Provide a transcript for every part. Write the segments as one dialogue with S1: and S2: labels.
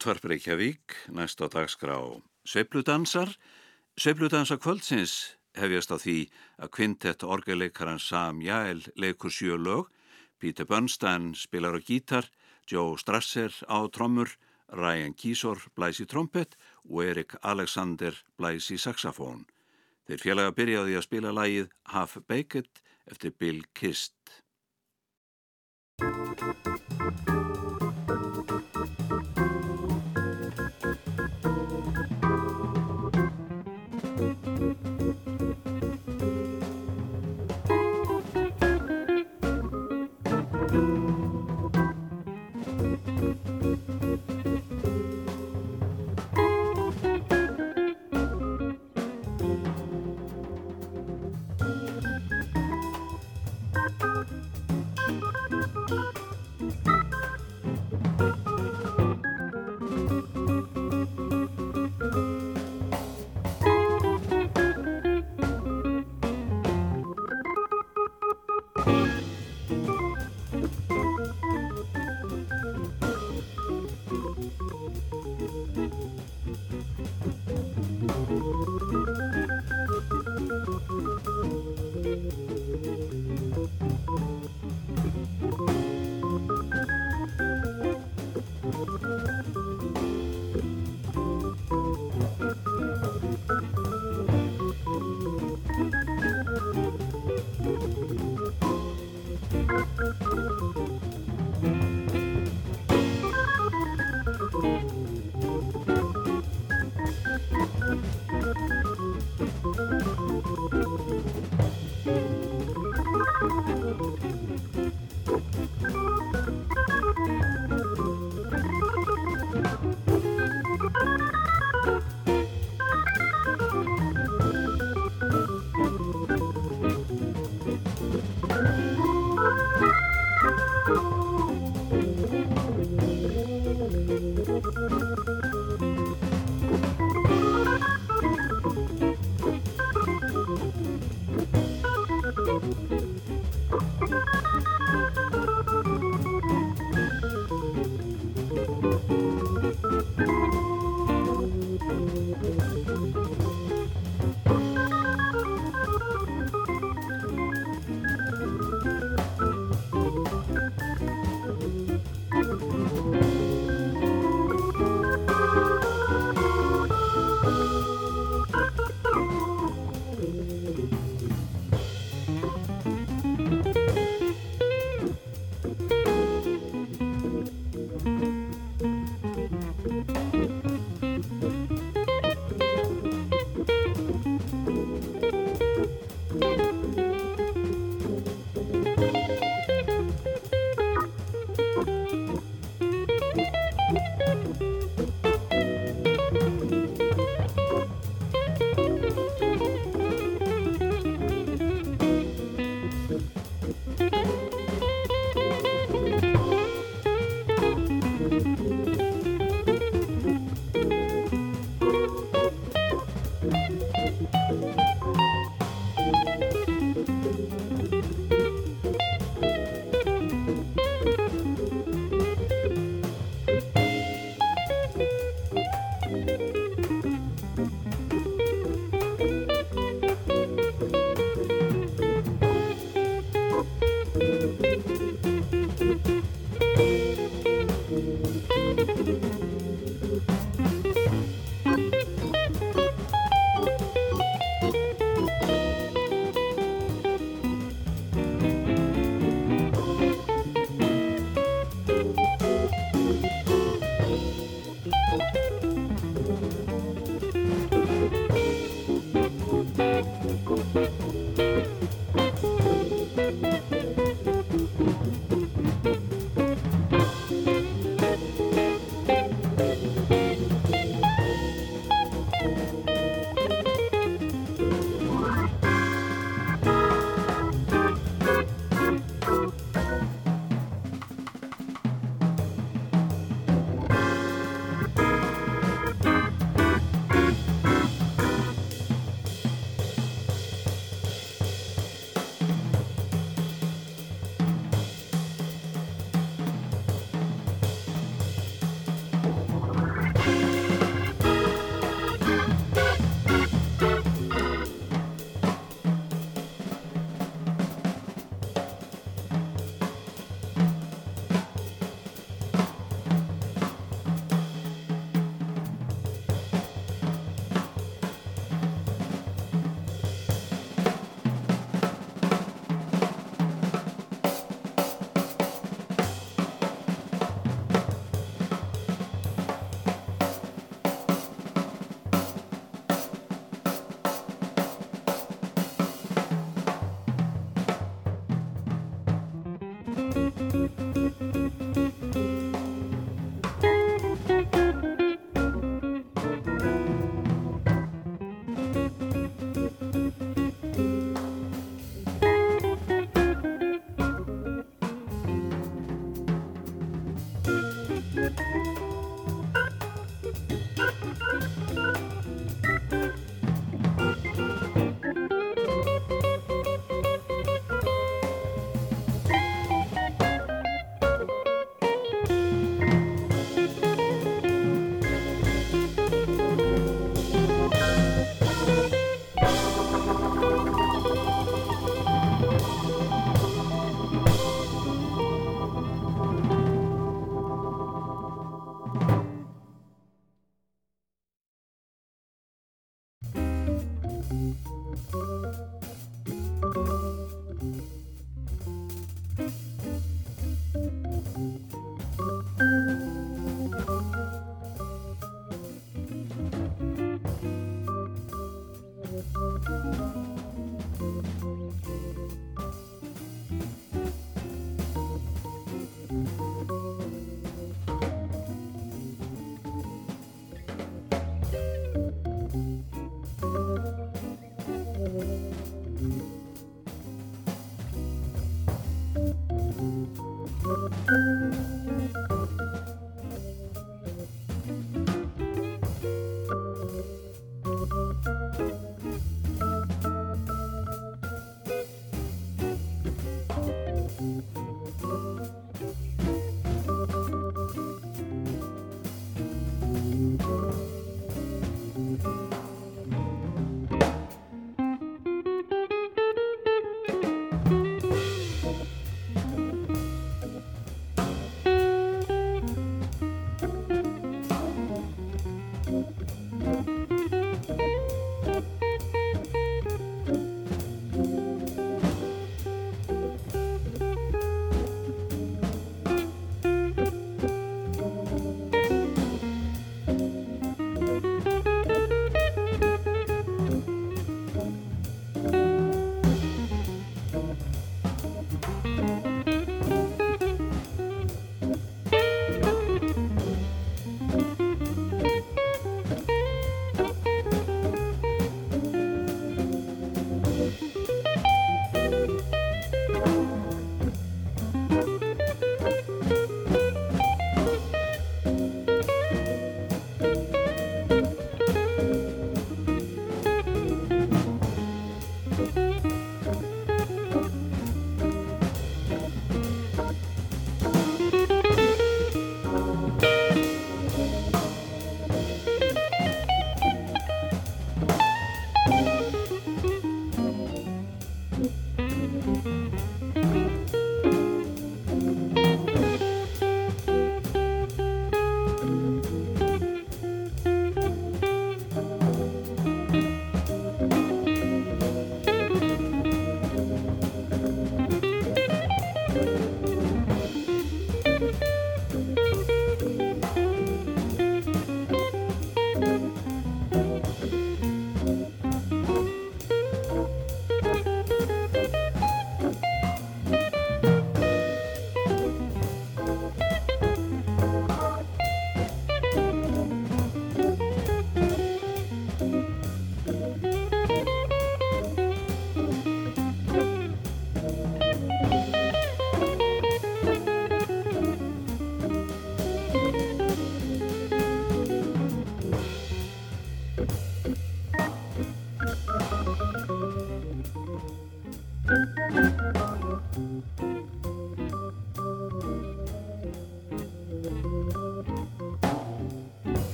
S1: Útvarp Reykjavík, næst á dagskrá Sveipludansar. Sveipludansar kvöldsins hefjast á því að kvintett orgeleikarans Sam Jæl leikur sjö lög, Peter Bernstein spilar á gítar, Joe Strasser á trommur, Ryan Kísor blæs í trompet og Erik Alexander blæs í saxofón. Þeir félaga byrjaði að spila lægið Half Baked eftir Bill Kist.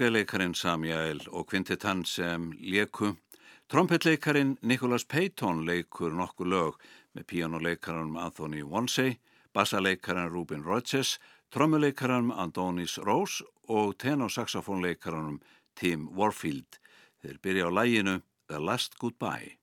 S1: Orgeðleikarin Samjæl og kvintetann sem leku. Trompetleikarin Nicholas Payton leikur nokkur lög með píjánuleikaranum Anthony Wonsey, bassaleikaran Rubin Rodgers, trommuleikaranum Andonis Rose og tenorsaxofónleikaranum Tim Warfield. Þeir byrja á læginu The Last Goodbye.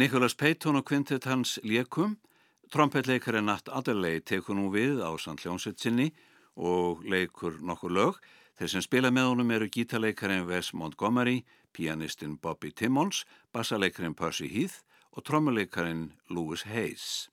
S1: Nicholas Payton og kvintet hans lékum. Trompetleikarinn Nat Adderley tekur nú við á Sandljónsetsinni og leikur nokkur lög. Þeir sem spila með honum eru gítarleikarinn Wes Montgomery, pianistinn Bobby Timmons, bassaleikarin Percy Heath og trommuleikarin Louis Hayes.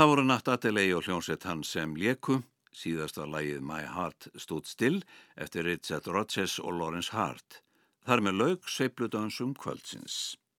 S1: Það voru Natt Adelaide og hljónsett hans sem leku, síðast var lægið My Heart Stood Still eftir Richard Rodgers og Lawrence Hart. Þar með laug Sveipludansum kvöldsins.